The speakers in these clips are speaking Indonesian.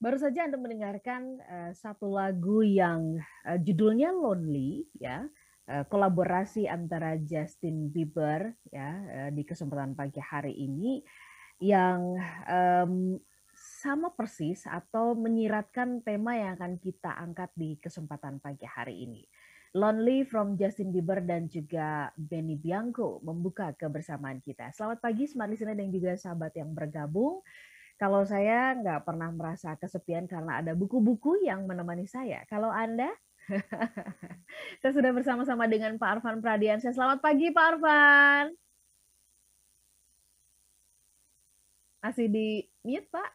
Baru saja Anda mendengarkan uh, satu lagu yang uh, judulnya Lonely ya, uh, kolaborasi antara Justin Bieber ya uh, di kesempatan pagi hari ini yang um, sama persis atau menyiratkan tema yang akan kita angkat di kesempatan pagi hari ini. Lonely from Justin Bieber dan juga Benny Bianco membuka kebersamaan kita. Selamat pagi smart listener dan juga sahabat yang bergabung. Kalau saya nggak pernah merasa kesepian karena ada buku-buku yang menemani saya. Kalau Anda? saya sudah bersama-sama dengan Pak Arfan Pradiansyah. Selamat pagi Pak Arfan. Masih di mute Pak?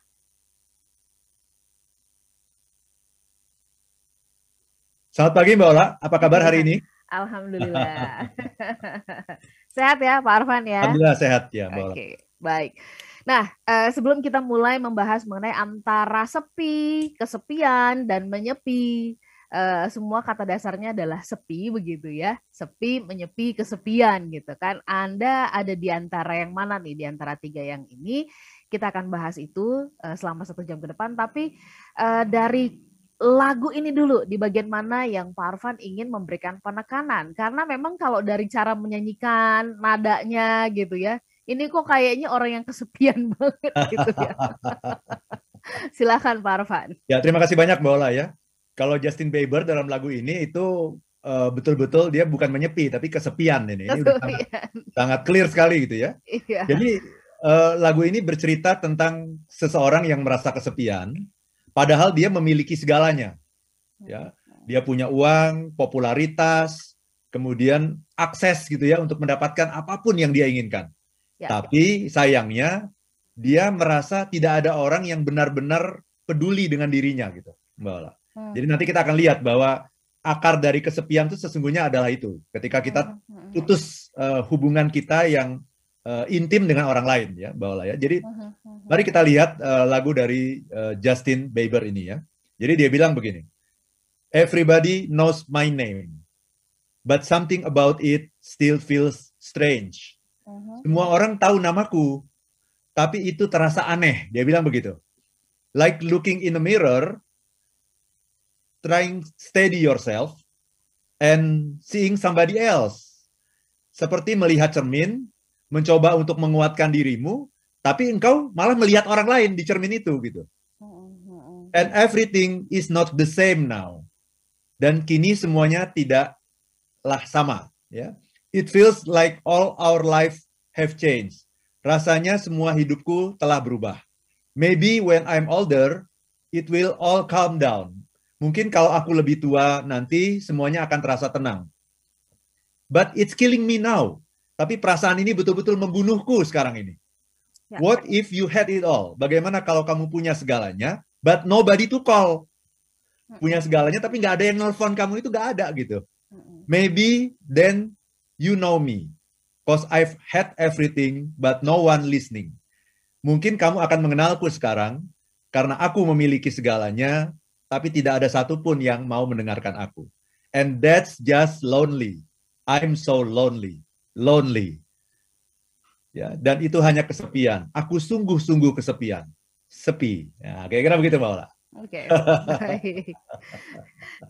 Selamat pagi Mbak Ola, apa kabar hari ini? Alhamdulillah. sehat ya Pak Arfan ya? Alhamdulillah sehat ya Mbak Ola. Oke, baik. Nah, uh, sebelum kita mulai membahas mengenai antara sepi, kesepian, dan menyepi, uh, semua kata dasarnya adalah sepi begitu ya. Sepi, menyepi, kesepian gitu kan. Anda ada di antara yang mana nih, di antara tiga yang ini? Kita akan bahas itu uh, selama satu jam ke depan. Tapi uh, dari lagu ini dulu, di bagian mana yang Pak Arfan ingin memberikan penekanan. Karena memang kalau dari cara menyanyikan, nadanya gitu ya, ini kok kayaknya orang yang kesepian banget gitu ya. Silakan Pak Arfan. Ya, terima kasih banyak Mbak Ola ya. Kalau Justin Bieber dalam lagu ini itu uh, betul-betul dia bukan menyepi tapi kesepian ini. Ini udah sangat, sangat clear sekali gitu ya. Iya. Jadi uh, lagu ini bercerita tentang seseorang yang merasa kesepian padahal dia memiliki segalanya. Ya. Dia punya uang, popularitas, kemudian akses gitu ya untuk mendapatkan apa pun yang dia inginkan. Ya. Tapi sayangnya dia merasa tidak ada orang yang benar-benar peduli dengan dirinya gitu, Mbak Ola. Hmm. Jadi nanti kita akan lihat bahwa akar dari kesepian itu sesungguhnya adalah itu. Ketika kita hmm, hmm, hmm. putus uh, hubungan kita yang uh, intim dengan orang lain ya, Mbak Ola ya. Jadi mari kita lihat uh, lagu dari uh, Justin Bieber ini ya. Jadi dia bilang begini. Everybody knows my name, but something about it still feels strange. Uh-huh. Semua orang tahu namaku, tapi itu terasa aneh. Dia bilang begitu. Like looking in a mirror, trying steady yourself, and seeing somebody else. Seperti melihat cermin, mencoba untuk menguatkan dirimu, tapi engkau malah melihat orang lain di cermin itu gitu. Uh-huh. And everything is not the same now. Dan kini semuanya tidaklah sama, ya. It feels like all our life have changed. Rasanya semua hidupku telah berubah. Maybe when I'm older, it will all calm down. Mungkin kalau aku lebih tua nanti semuanya akan terasa tenang. But it's killing me now. Tapi perasaan ini betul-betul membunuhku sekarang ini. Ya. What if you had it all? Bagaimana kalau kamu punya segalanya, but nobody to call? Punya segalanya tapi nggak ada yang nelfon kamu itu nggak ada gitu. Maybe then you know me. Cause I've had everything but no one listening. Mungkin kamu akan mengenalku sekarang karena aku memiliki segalanya, tapi tidak ada satupun yang mau mendengarkan aku. And that's just lonely. I'm so lonely. Lonely. Ya, dan itu hanya kesepian. Aku sungguh-sungguh kesepian. Sepi. Ya, kira-kira begitu, Mbak Ola. Oke, okay.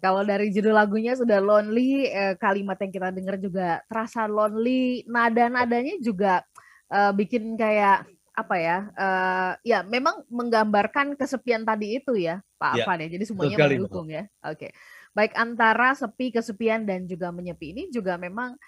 Kalau dari judul lagunya sudah lonely, eh, kalimat yang kita dengar juga terasa lonely, nada-nadanya juga eh, bikin kayak apa ya? Eh, ya memang menggambarkan kesepian tadi itu ya, Pak ya, Afan ya. Jadi semuanya mendukung ya. Oke. Okay. Baik antara sepi, kesepian dan juga menyepi ini juga memang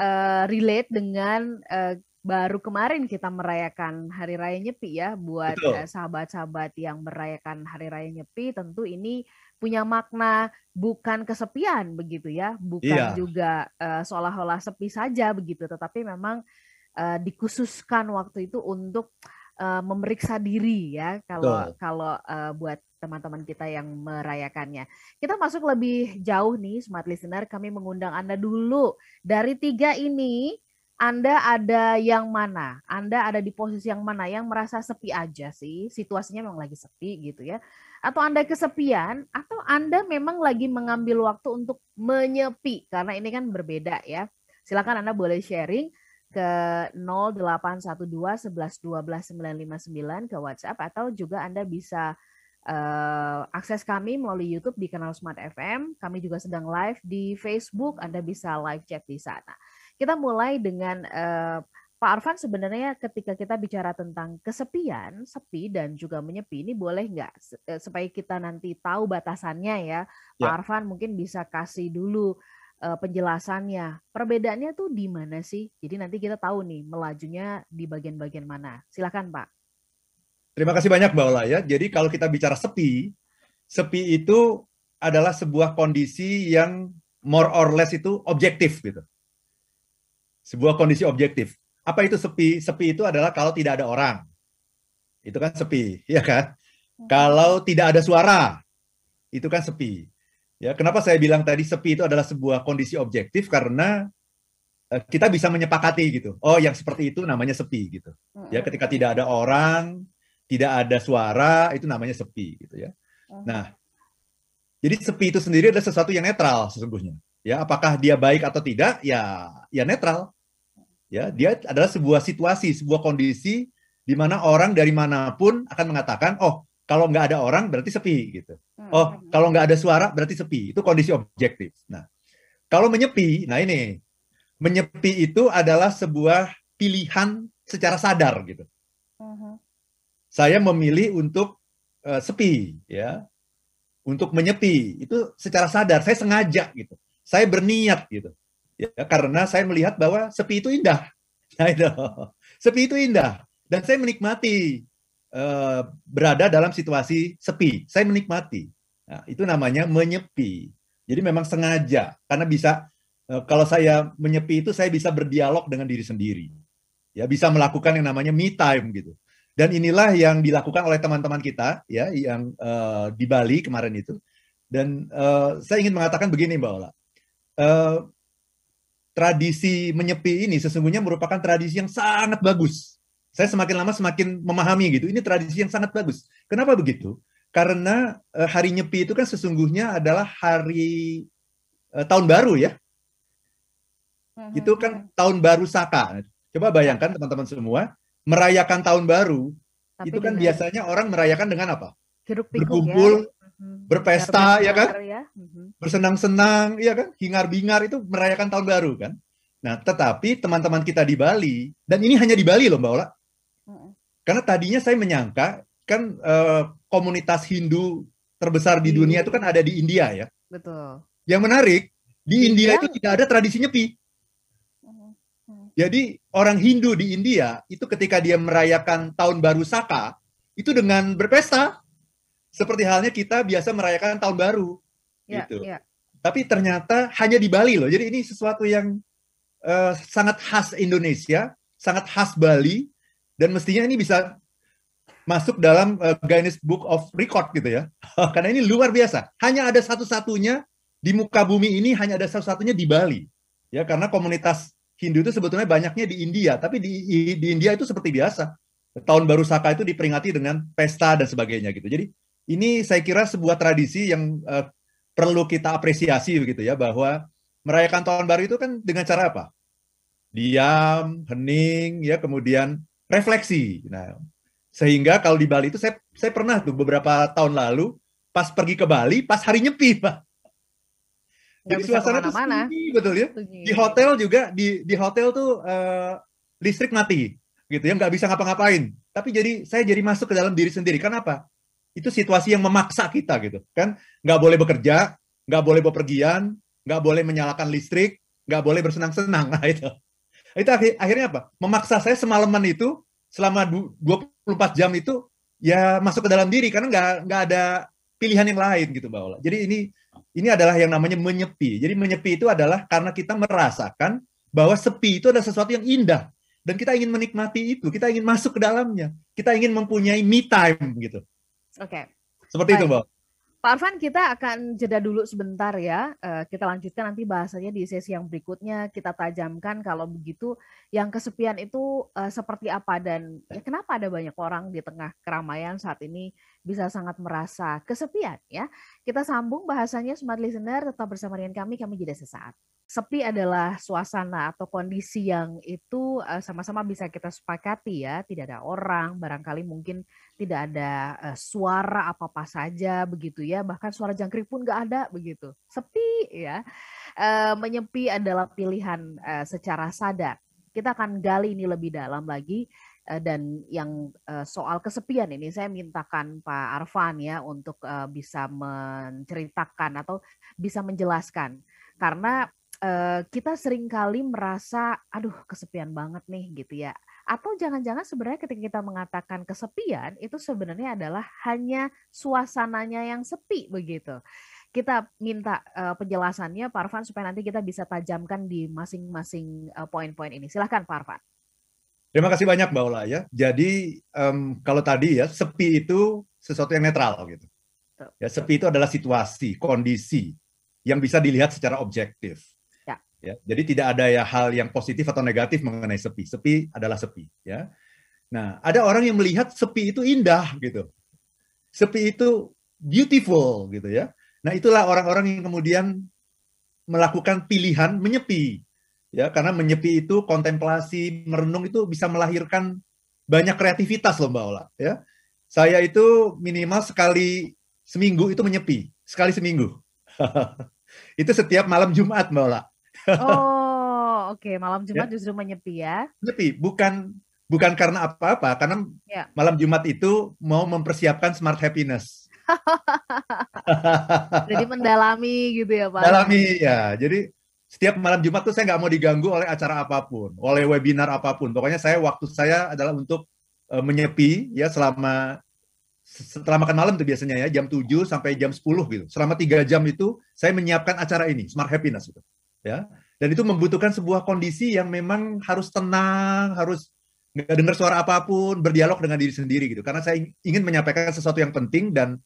uh, relate dengan uh, baru kemarin kita merayakan Hari Raya Nyepi ya buat eh, sahabat-sahabat yang merayakan Hari Raya Nyepi tentu ini punya makna bukan kesepian begitu ya bukan iya. juga uh, seolah-olah sepi saja begitu tetapi memang uh, dikhususkan waktu itu untuk uh, memeriksa diri ya kalau Betul. kalau uh, buat teman-teman kita yang merayakannya. Kita masuk lebih jauh nih smart listener kami mengundang Anda dulu dari tiga ini anda ada yang mana? Anda ada di posisi yang mana? Yang merasa sepi aja sih, situasinya memang lagi sepi gitu ya. Atau Anda kesepian, atau Anda memang lagi mengambil waktu untuk menyepi, karena ini kan berbeda ya. Silakan Anda boleh sharing ke 0812 11 12 959 ke WhatsApp atau juga Anda bisa uh, akses kami melalui YouTube di kanal Smart FM. Kami juga sedang live di Facebook. Anda bisa live chat di sana. Kita mulai dengan uh, Pak Arfan sebenarnya ketika kita bicara tentang kesepian, sepi dan juga menyepi ini boleh nggak eh, supaya kita nanti tahu batasannya ya, Pak ya. Arfan mungkin bisa kasih dulu uh, penjelasannya. Perbedaannya tuh di mana sih? Jadi nanti kita tahu nih melajunya di bagian-bagian mana. Silakan Pak. Terima kasih banyak Mbak Ola ya. Jadi kalau kita bicara sepi, sepi itu adalah sebuah kondisi yang more or less itu objektif gitu. Sebuah kondisi objektif apa itu sepi? Sepi itu adalah kalau tidak ada orang. Itu kan sepi, ya kan? Hmm. Kalau tidak ada suara, itu kan sepi. Ya, kenapa saya bilang tadi sepi itu adalah sebuah kondisi objektif karena uh, kita bisa menyepakati gitu. Oh, yang seperti itu namanya sepi gitu. Ya, hmm. ketika tidak ada orang, tidak ada suara, itu namanya sepi gitu ya. Hmm. Nah, jadi sepi itu sendiri adalah sesuatu yang netral sesungguhnya. Ya, apakah dia baik atau tidak? Ya, ya netral. Ya dia adalah sebuah situasi sebuah kondisi di mana orang dari mana pun akan mengatakan oh kalau nggak ada orang berarti sepi gitu. Hmm, oh hmm. kalau nggak ada suara berarti sepi. Itu kondisi objektif. Nah kalau menyepi nah ini menyepi itu adalah sebuah pilihan secara sadar gitu. Uh-huh. saya memilih untuk uh, sepi ya. Untuk menyepi itu secara sadar saya sengaja gitu saya berniat gitu ya karena saya melihat bahwa sepi itu indah. Nah sepi itu indah dan saya menikmati uh, berada dalam situasi sepi. Saya menikmati. Nah, itu namanya menyepi. Jadi memang sengaja karena bisa uh, kalau saya menyepi itu saya bisa berdialog dengan diri sendiri. Ya bisa melakukan yang namanya me time gitu. Dan inilah yang dilakukan oleh teman-teman kita ya yang uh, di Bali kemarin itu. Dan uh, saya ingin mengatakan begini Mbak Ola. Uh, tradisi menyepi ini sesungguhnya merupakan tradisi yang sangat bagus. Saya semakin lama semakin memahami gitu. Ini tradisi yang sangat bagus. Kenapa begitu? Karena uh, hari nyepi itu kan sesungguhnya adalah hari uh, tahun baru ya. Uh-huh. Itu kan tahun baru Saka. Coba bayangkan teman-teman semua, merayakan tahun baru Tapi itu kan biasanya orang merayakan dengan apa? Berkumpul, ya Hmm. berpesta ya kan, ya. Hmm. bersenang-senang ya kan, hingar-bingar itu merayakan tahun baru kan. Nah, tetapi teman-teman kita di Bali dan ini hanya di Bali loh Mbak Ola. Hmm. Karena tadinya saya menyangka kan eh, komunitas Hindu terbesar di dunia itu kan ada di India ya. Betul. Yang menarik di India, India itu tidak ada tradisi nyepi. Jadi orang Hindu di India itu ketika dia merayakan tahun baru Saka itu dengan berpesta. Seperti halnya kita biasa merayakan tahun baru. Ya, gitu. Ya. Tapi ternyata hanya di Bali loh. Jadi ini sesuatu yang uh, sangat khas Indonesia, sangat khas Bali, dan mestinya ini bisa masuk dalam uh, Guinness Book of Record gitu ya. Karena ini luar biasa. Hanya ada satu-satunya di muka bumi ini hanya ada satu-satunya di Bali. Ya, karena komunitas Hindu itu sebetulnya banyaknya di India, tapi di di India itu seperti biasa. Tahun baru Saka itu diperingati dengan pesta dan sebagainya gitu. Jadi ini saya kira sebuah tradisi yang uh, perlu kita apresiasi begitu ya bahwa merayakan tahun baru itu kan dengan cara apa? Diam, hening, ya kemudian refleksi. Nah, sehingga kalau di Bali itu saya saya pernah tuh beberapa tahun lalu pas pergi ke Bali pas hari nyepi pak. Jadi suasana tuh sepi, betul ya. Di hotel juga di di hotel tuh uh, listrik mati gitu ya nggak bisa ngapa-ngapain. Tapi jadi saya jadi masuk ke dalam diri sendiri. Kenapa? Itu situasi yang memaksa kita gitu kan? Nggak boleh bekerja nggak boleh bepergian nggak boleh menyalakan listrik nggak boleh bersenang-senang. Nah itu. Itu akhirnya apa? Memaksa saya semalaman itu selama 24 jam itu ya masuk ke dalam diri karena nggak nggak ada pilihan yang lain gitu mbak Ola. Jadi ini ini adalah yang namanya menyepi. Jadi menyepi itu adalah karena kita merasakan bahwa sepi itu adalah sesuatu yang indah. Dan kita ingin menikmati itu kita ingin masuk ke dalamnya. Kita ingin mempunyai me time gitu Oke. Okay. Seperti Baik. itu, Mbak. Pak Arfan, kita akan jeda dulu sebentar ya. Uh, kita lanjutkan nanti bahasanya di sesi yang berikutnya. Kita tajamkan kalau begitu yang kesepian itu uh, seperti apa dan ya, kenapa ada banyak orang di tengah keramaian saat ini bisa sangat merasa kesepian ya. Kita sambung bahasanya Smart Listener tetap bersama dengan kami. Kami jeda sesaat. Sepi adalah suasana atau kondisi yang itu sama-sama uh, bisa kita sepakati ya. Tidak ada orang, barangkali mungkin tidak ada uh, suara apa-apa saja begitu ya, bahkan suara jangkrik pun nggak ada begitu, sepi ya. Uh, menyepi adalah pilihan secara sadar. Kita akan gali ini lebih dalam lagi dan yang soal kesepian ini saya mintakan Pak Arfan ya untuk bisa menceritakan atau bisa menjelaskan karena kita sering kali merasa aduh kesepian banget nih gitu ya atau jangan-jangan sebenarnya ketika kita mengatakan kesepian itu sebenarnya adalah hanya suasananya yang sepi begitu. Kita minta penjelasannya Pak Arfan supaya nanti kita bisa tajamkan di masing-masing poin-poin ini. Silahkan Pak Arfan. Terima kasih banyak Mbak Ola ya. Jadi um, kalau tadi ya sepi itu sesuatu yang netral gitu. Ya sepi itu adalah situasi, kondisi yang bisa dilihat secara objektif. Ya, jadi tidak ada ya hal yang positif atau negatif mengenai sepi. Sepi adalah sepi, ya. Nah, ada orang yang melihat sepi itu indah gitu. Sepi itu beautiful gitu ya. Nah, itulah orang-orang yang kemudian melakukan pilihan menyepi. Ya, karena menyepi itu kontemplasi, merenung itu bisa melahirkan banyak kreativitas loh Mbak Ola, ya. Saya itu minimal sekali seminggu itu menyepi, sekali seminggu. itu setiap malam Jumat Mbak Ola. Oh, oke. Okay. Malam Jumat ya. justru menyepi ya? Menyepi, bukan bukan karena apa-apa, karena ya. malam Jumat itu mau mempersiapkan smart happiness. jadi mendalami gitu ya Pak? Mendalami ya. Jadi setiap malam Jumat tuh saya nggak mau diganggu oleh acara apa pun, oleh webinar apa pun. Pokoknya saya waktu saya adalah untuk uh, menyepi ya selama setelah makan malam tuh biasanya ya jam 7 sampai jam 10 gitu. Selama tiga jam itu saya menyiapkan acara ini Smart Happiness gitu ya dan itu membutuhkan sebuah kondisi yang memang harus tenang harus nggak dengar suara apa pun berdialog dengan diri sendiri gitu karena saya ingin menyampaikan sesuatu yang penting dan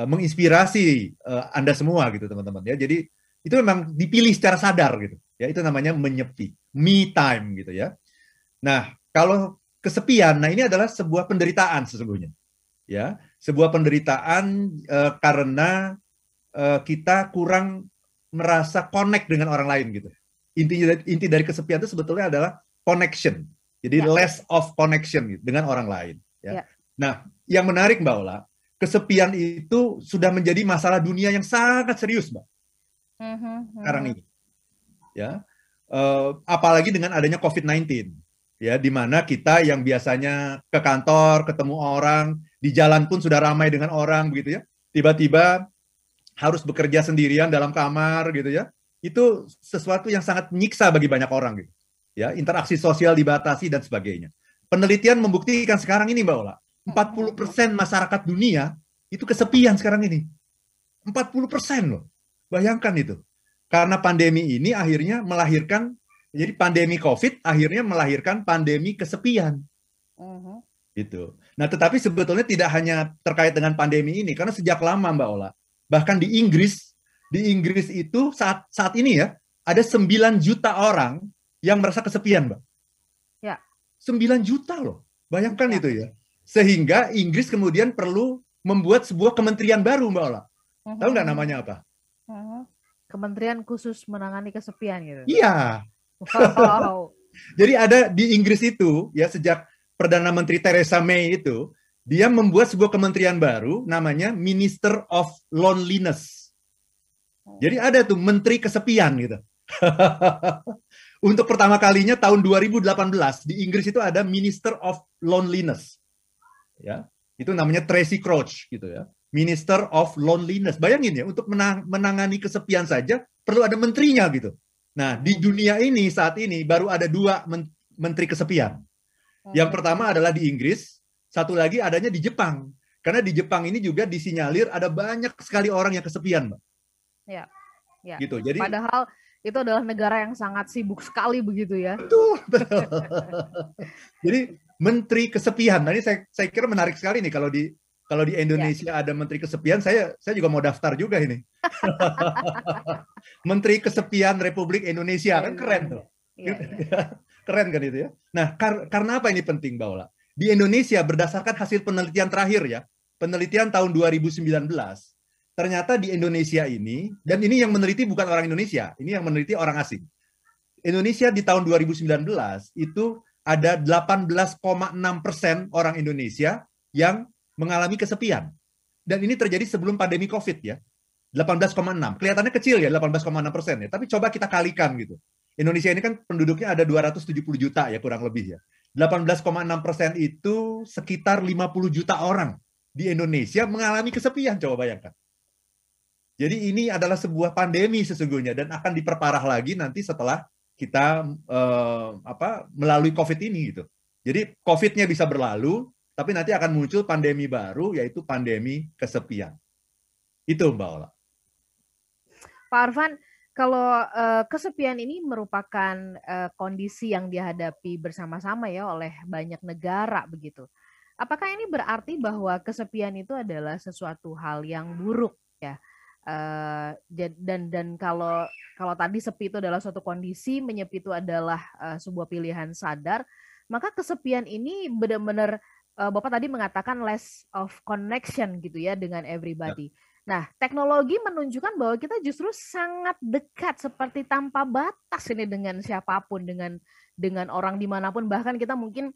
uh, menginspirasi uh, anda semua gitu teman-teman ya jadi itu memang dipilih secara sadar gitu ya itu namanya menyepi me time gitu ya nah kalau kesepian nah ini adalah sebuah penderitaan sesungguhnya ya sebuah penderitaan uh, karena uh, kita kurang merasa connect dengan orang lain gitu. Intinya inti dari kesepian itu sebetulnya adalah connection. Jadi ya. less of connection gitu, dengan orang lain. Ya. ya. Nah, yang menarik Mbak Ola, kesepian itu sudah menjadi masalah dunia yang sangat serius, Mbak. Mm -hmm. Sekarang ini, ya. Uh, apalagi dengan adanya COVID-19, ya, di mana kita yang biasanya ke kantor, ketemu orang, di jalan pun sudah ramai dengan orang, begitu ya. Tiba-tiba harus bekerja sendirian dalam kamar gitu ya itu sesuatu yang sangat menyiksa bagi banyak orang gitu ya interaksi sosial dibatasi dan sebagainya penelitian membuktikan sekarang ini mbak Ola 40% masyarakat dunia itu kesepian sekarang ini 40% loh bayangkan itu karena pandemi ini akhirnya melahirkan jadi pandemi COVID akhirnya melahirkan pandemi kesepian uh-huh. gitu nah tetapi sebetulnya tidak hanya terkait dengan pandemi ini karena sejak lama mbak Ola Bahkan di Inggris, di Inggris itu saat saat ini ya, ada 9 juta orang yang merasa kesepian, Mbak. Ya. 9 juta loh. Bayangkan ya. itu ya. Sehingga Inggris kemudian perlu membuat sebuah kementerian baru, Mbak Ola. Tahu nggak namanya apa? Kementerian khusus menangani kesepian gitu. Iya. Wow. Jadi ada di Inggris itu ya sejak Perdana Menteri Theresa May itu dia membuat sebuah kementerian baru namanya Minister of Loneliness. Jadi ada tuh menteri kesepian gitu. Untuk pertama kalinya tahun 2018 di Inggris itu ada Minister of Loneliness. Ya, itu namanya Tracy Crouch gitu ya. Minister of Loneliness. Bayangin ya, untuk menang, menangani kesepian saja perlu ada menterinya gitu. Nah, di dunia ini saat ini baru ada dua menteri kesepian. Yang pertama adalah di Inggris, satu lagi adanya di Jepang. Karena di Jepang ini juga disinyalir ada banyak sekali orang yang kesepian, Mbak. Ya. ya. Gitu. Jadi padahal itu adalah negara yang sangat sibuk sekali begitu ya. Betul, betul. Jadi menteri kesepian. Nah, ini saya saya kira menarik sekali nih kalau di kalau di Indonesia ya. ada menteri kesepian, saya saya juga mau daftar juga ini. menteri kesepian Republik Indonesia kan keren tuh. Ya, ya. keren kan itu ya. Nah, kar karena apa ini penting, Baula? di Indonesia berdasarkan hasil penelitian terakhir ya, penelitian tahun 2019, ternyata di Indonesia ini, dan ini yang meneliti bukan orang Indonesia, ini yang meneliti orang asing. Indonesia di tahun 2019 itu ada 18,6 persen orang Indonesia yang mengalami kesepian. Dan ini terjadi sebelum pandemi COVID ya. 18,6. Kelihatannya kecil ya 18,6 persen ya. Tapi coba kita kalikan gitu. Indonesia ini kan penduduknya ada 270 juta ya kurang lebih ya. 18,6 persen itu sekitar 50 juta orang di Indonesia mengalami kesepian. Coba bayangkan. Jadi ini adalah sebuah pandemi sesungguhnya dan akan diperparah lagi nanti setelah kita eh, apa melalui COVID ini gitu. Jadi COVID-nya bisa berlalu, tapi nanti akan muncul pandemi baru yaitu pandemi kesepian. Itu Mbak Ola. Pak Arfan, kalau uh, kesepian ini merupakan uh, kondisi yang dihadapi bersama-sama ya oleh banyak negara begitu. Apakah ini berarti bahwa kesepian itu adalah sesuatu hal yang buruk ya? Uh, dan dan kalau kalau tadi sepi itu adalah suatu kondisi, menyepi itu adalah sebuah pilihan sadar, maka kesepian ini benar-benar uh, Bapak tadi mengatakan less of connection gitu ya dengan everybody. Ya Nah, teknologi menunjukkan bahwa kita justru sangat dekat seperti tanpa batas ini dengan siapa pun, dengan dengan orang di mana pun, bahkan kita mungkin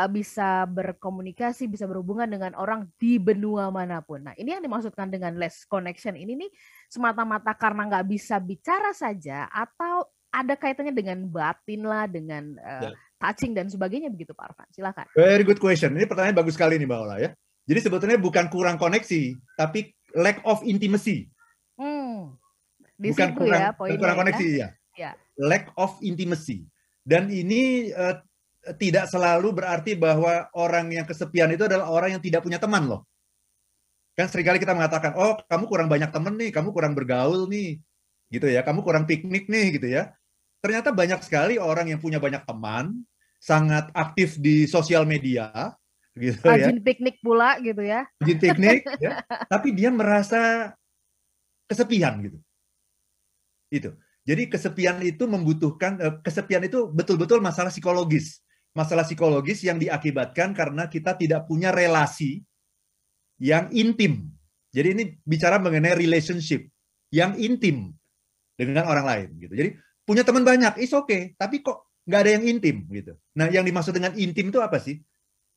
uh, bisa berkomunikasi, bisa berhubungan dengan orang di benua mana pun. Nah, ini yang dimaksudkan dengan less connection ini nih semata-mata karena nggak bisa bicara saja atau ada kaitannya dengan batin lah, dengan uh, ya. Touching dan sebagainya begitu Pak Arfan. Silakan. Very good question. Ini pertanyaan bagus sekali nih Mbak Ola ya. Jadi sebetulnya bukan kurang koneksi, tapi lack of intimacy. Hmm. Di bukan situ kurang, ya poinnya. Kurang koneksi ya. ya. Lack of intimacy. Dan ini uh, tidak selalu berarti bahwa orang yang kesepian itu adalah orang yang tidak punya teman loh. Kan sering kali kita mengatakan, oh kamu kurang banyak teman nih, kamu kurang bergaul nih, gitu ya, kamu kurang piknik nih, gitu ya. Ternyata banyak sekali orang yang punya banyak teman, sangat aktif di sosial media, gitu ya. Rajin piknik pula gitu ya. Rajin piknik, ya. tapi dia merasa kesepian gitu. Itu. Jadi kesepian itu membutuhkan eh, kesepian itu betul-betul masalah psikologis. Masalah psikologis yang diakibatkan karena kita tidak punya relasi yang intim. Jadi ini bicara mengenai relationship yang intim dengan orang lain gitu. Jadi punya teman banyak, is oke, okay, tapi kok nggak ada yang intim gitu. Nah, yang dimaksud dengan intim itu apa sih?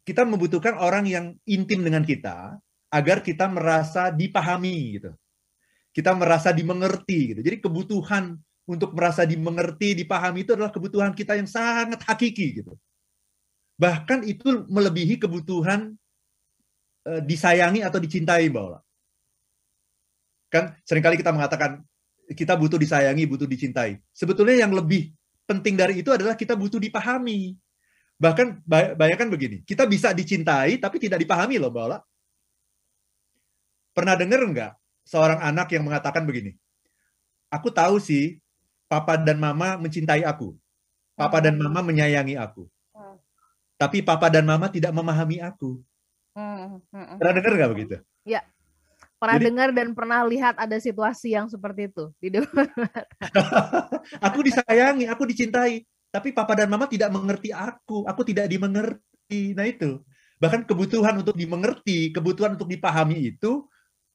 kita membutuhkan orang yang intim dengan kita agar kita merasa dipahami gitu. Kita merasa dimengerti gitu. Jadi kebutuhan untuk merasa dimengerti, dipahami itu adalah kebutuhan kita yang sangat hakiki gitu. Bahkan itu melebihi kebutuhan e, disayangi atau dicintai, Mbak Ola. Kan sering kali kita mengatakan kita butuh disayangi, butuh dicintai. Sebetulnya yang lebih penting dari itu adalah kita butuh dipahami. Bahkan bayangkan begini, kita bisa dicintai tapi tidak dipahami loh, Mbak Ola. Pernah dengar nggak seorang anak yang mengatakan begini, aku tahu sih papa dan mama mencintai aku. Papa dan mama menyayangi aku. Tapi papa dan mama tidak memahami aku. Pernah dengar nggak begitu? Ya, pernah Jadi, dengar dan pernah lihat ada situasi yang seperti itu di depan. aku disayangi, aku dicintai, tapi papa dan mama tidak mengerti aku, aku tidak dimengerti. Nah itu. Bahkan kebutuhan untuk dimengerti, kebutuhan untuk dipahami itu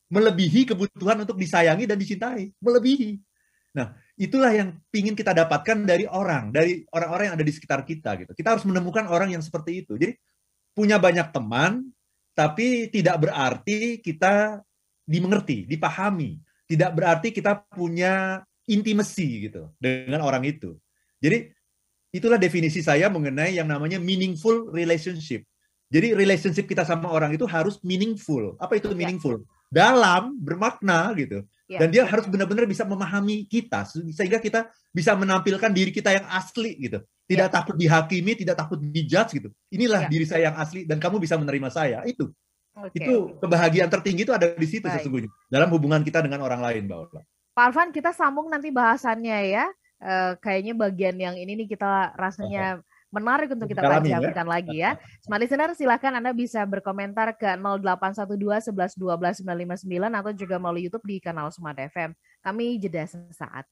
melebihi kebutuhan untuk disayangi dan dicintai, melebihi. Nah, itulah yang ingin kita dapatkan dari orang, dari orang-orang yang ada di sekitar kita gitu. Kita harus menemukan orang yang seperti itu. Jadi punya banyak teman, tapi tidak berarti kita dimengerti, dipahami. Tidak berarti kita punya intimasi gitu dengan orang itu. Jadi Itulah definisi saya mengenai yang namanya meaningful relationship. Jadi relationship kita sama orang itu harus meaningful. Apa itu ya. meaningful? Ya. Dalam, bermakna gitu. Ya. Dan dia harus benar-benar bisa memahami kita sehingga kita bisa menampilkan diri kita yang asli gitu. Tidak ya. takut dihakimi, tidak takut dijudge gitu. Inilah ya. diri saya yang asli dan kamu bisa menerima saya. Itu. Okay. Itu kebahagiaan tertinggi itu ada di situ Baik. sesungguhnya dalam hubungan kita dengan orang lain, Mbak Ola. Pak Alvan, kita sambung nanti bahasannya ya uh, kayaknya bagian yang ini nih kita rasanya menarik untuk kita bincangkan ya? lagi ya. Smart listener silahkan Anda bisa berkomentar ke 0812 11 12 959 atau juga melalui YouTube di kanal Smart FM. Kami jeda sesaat.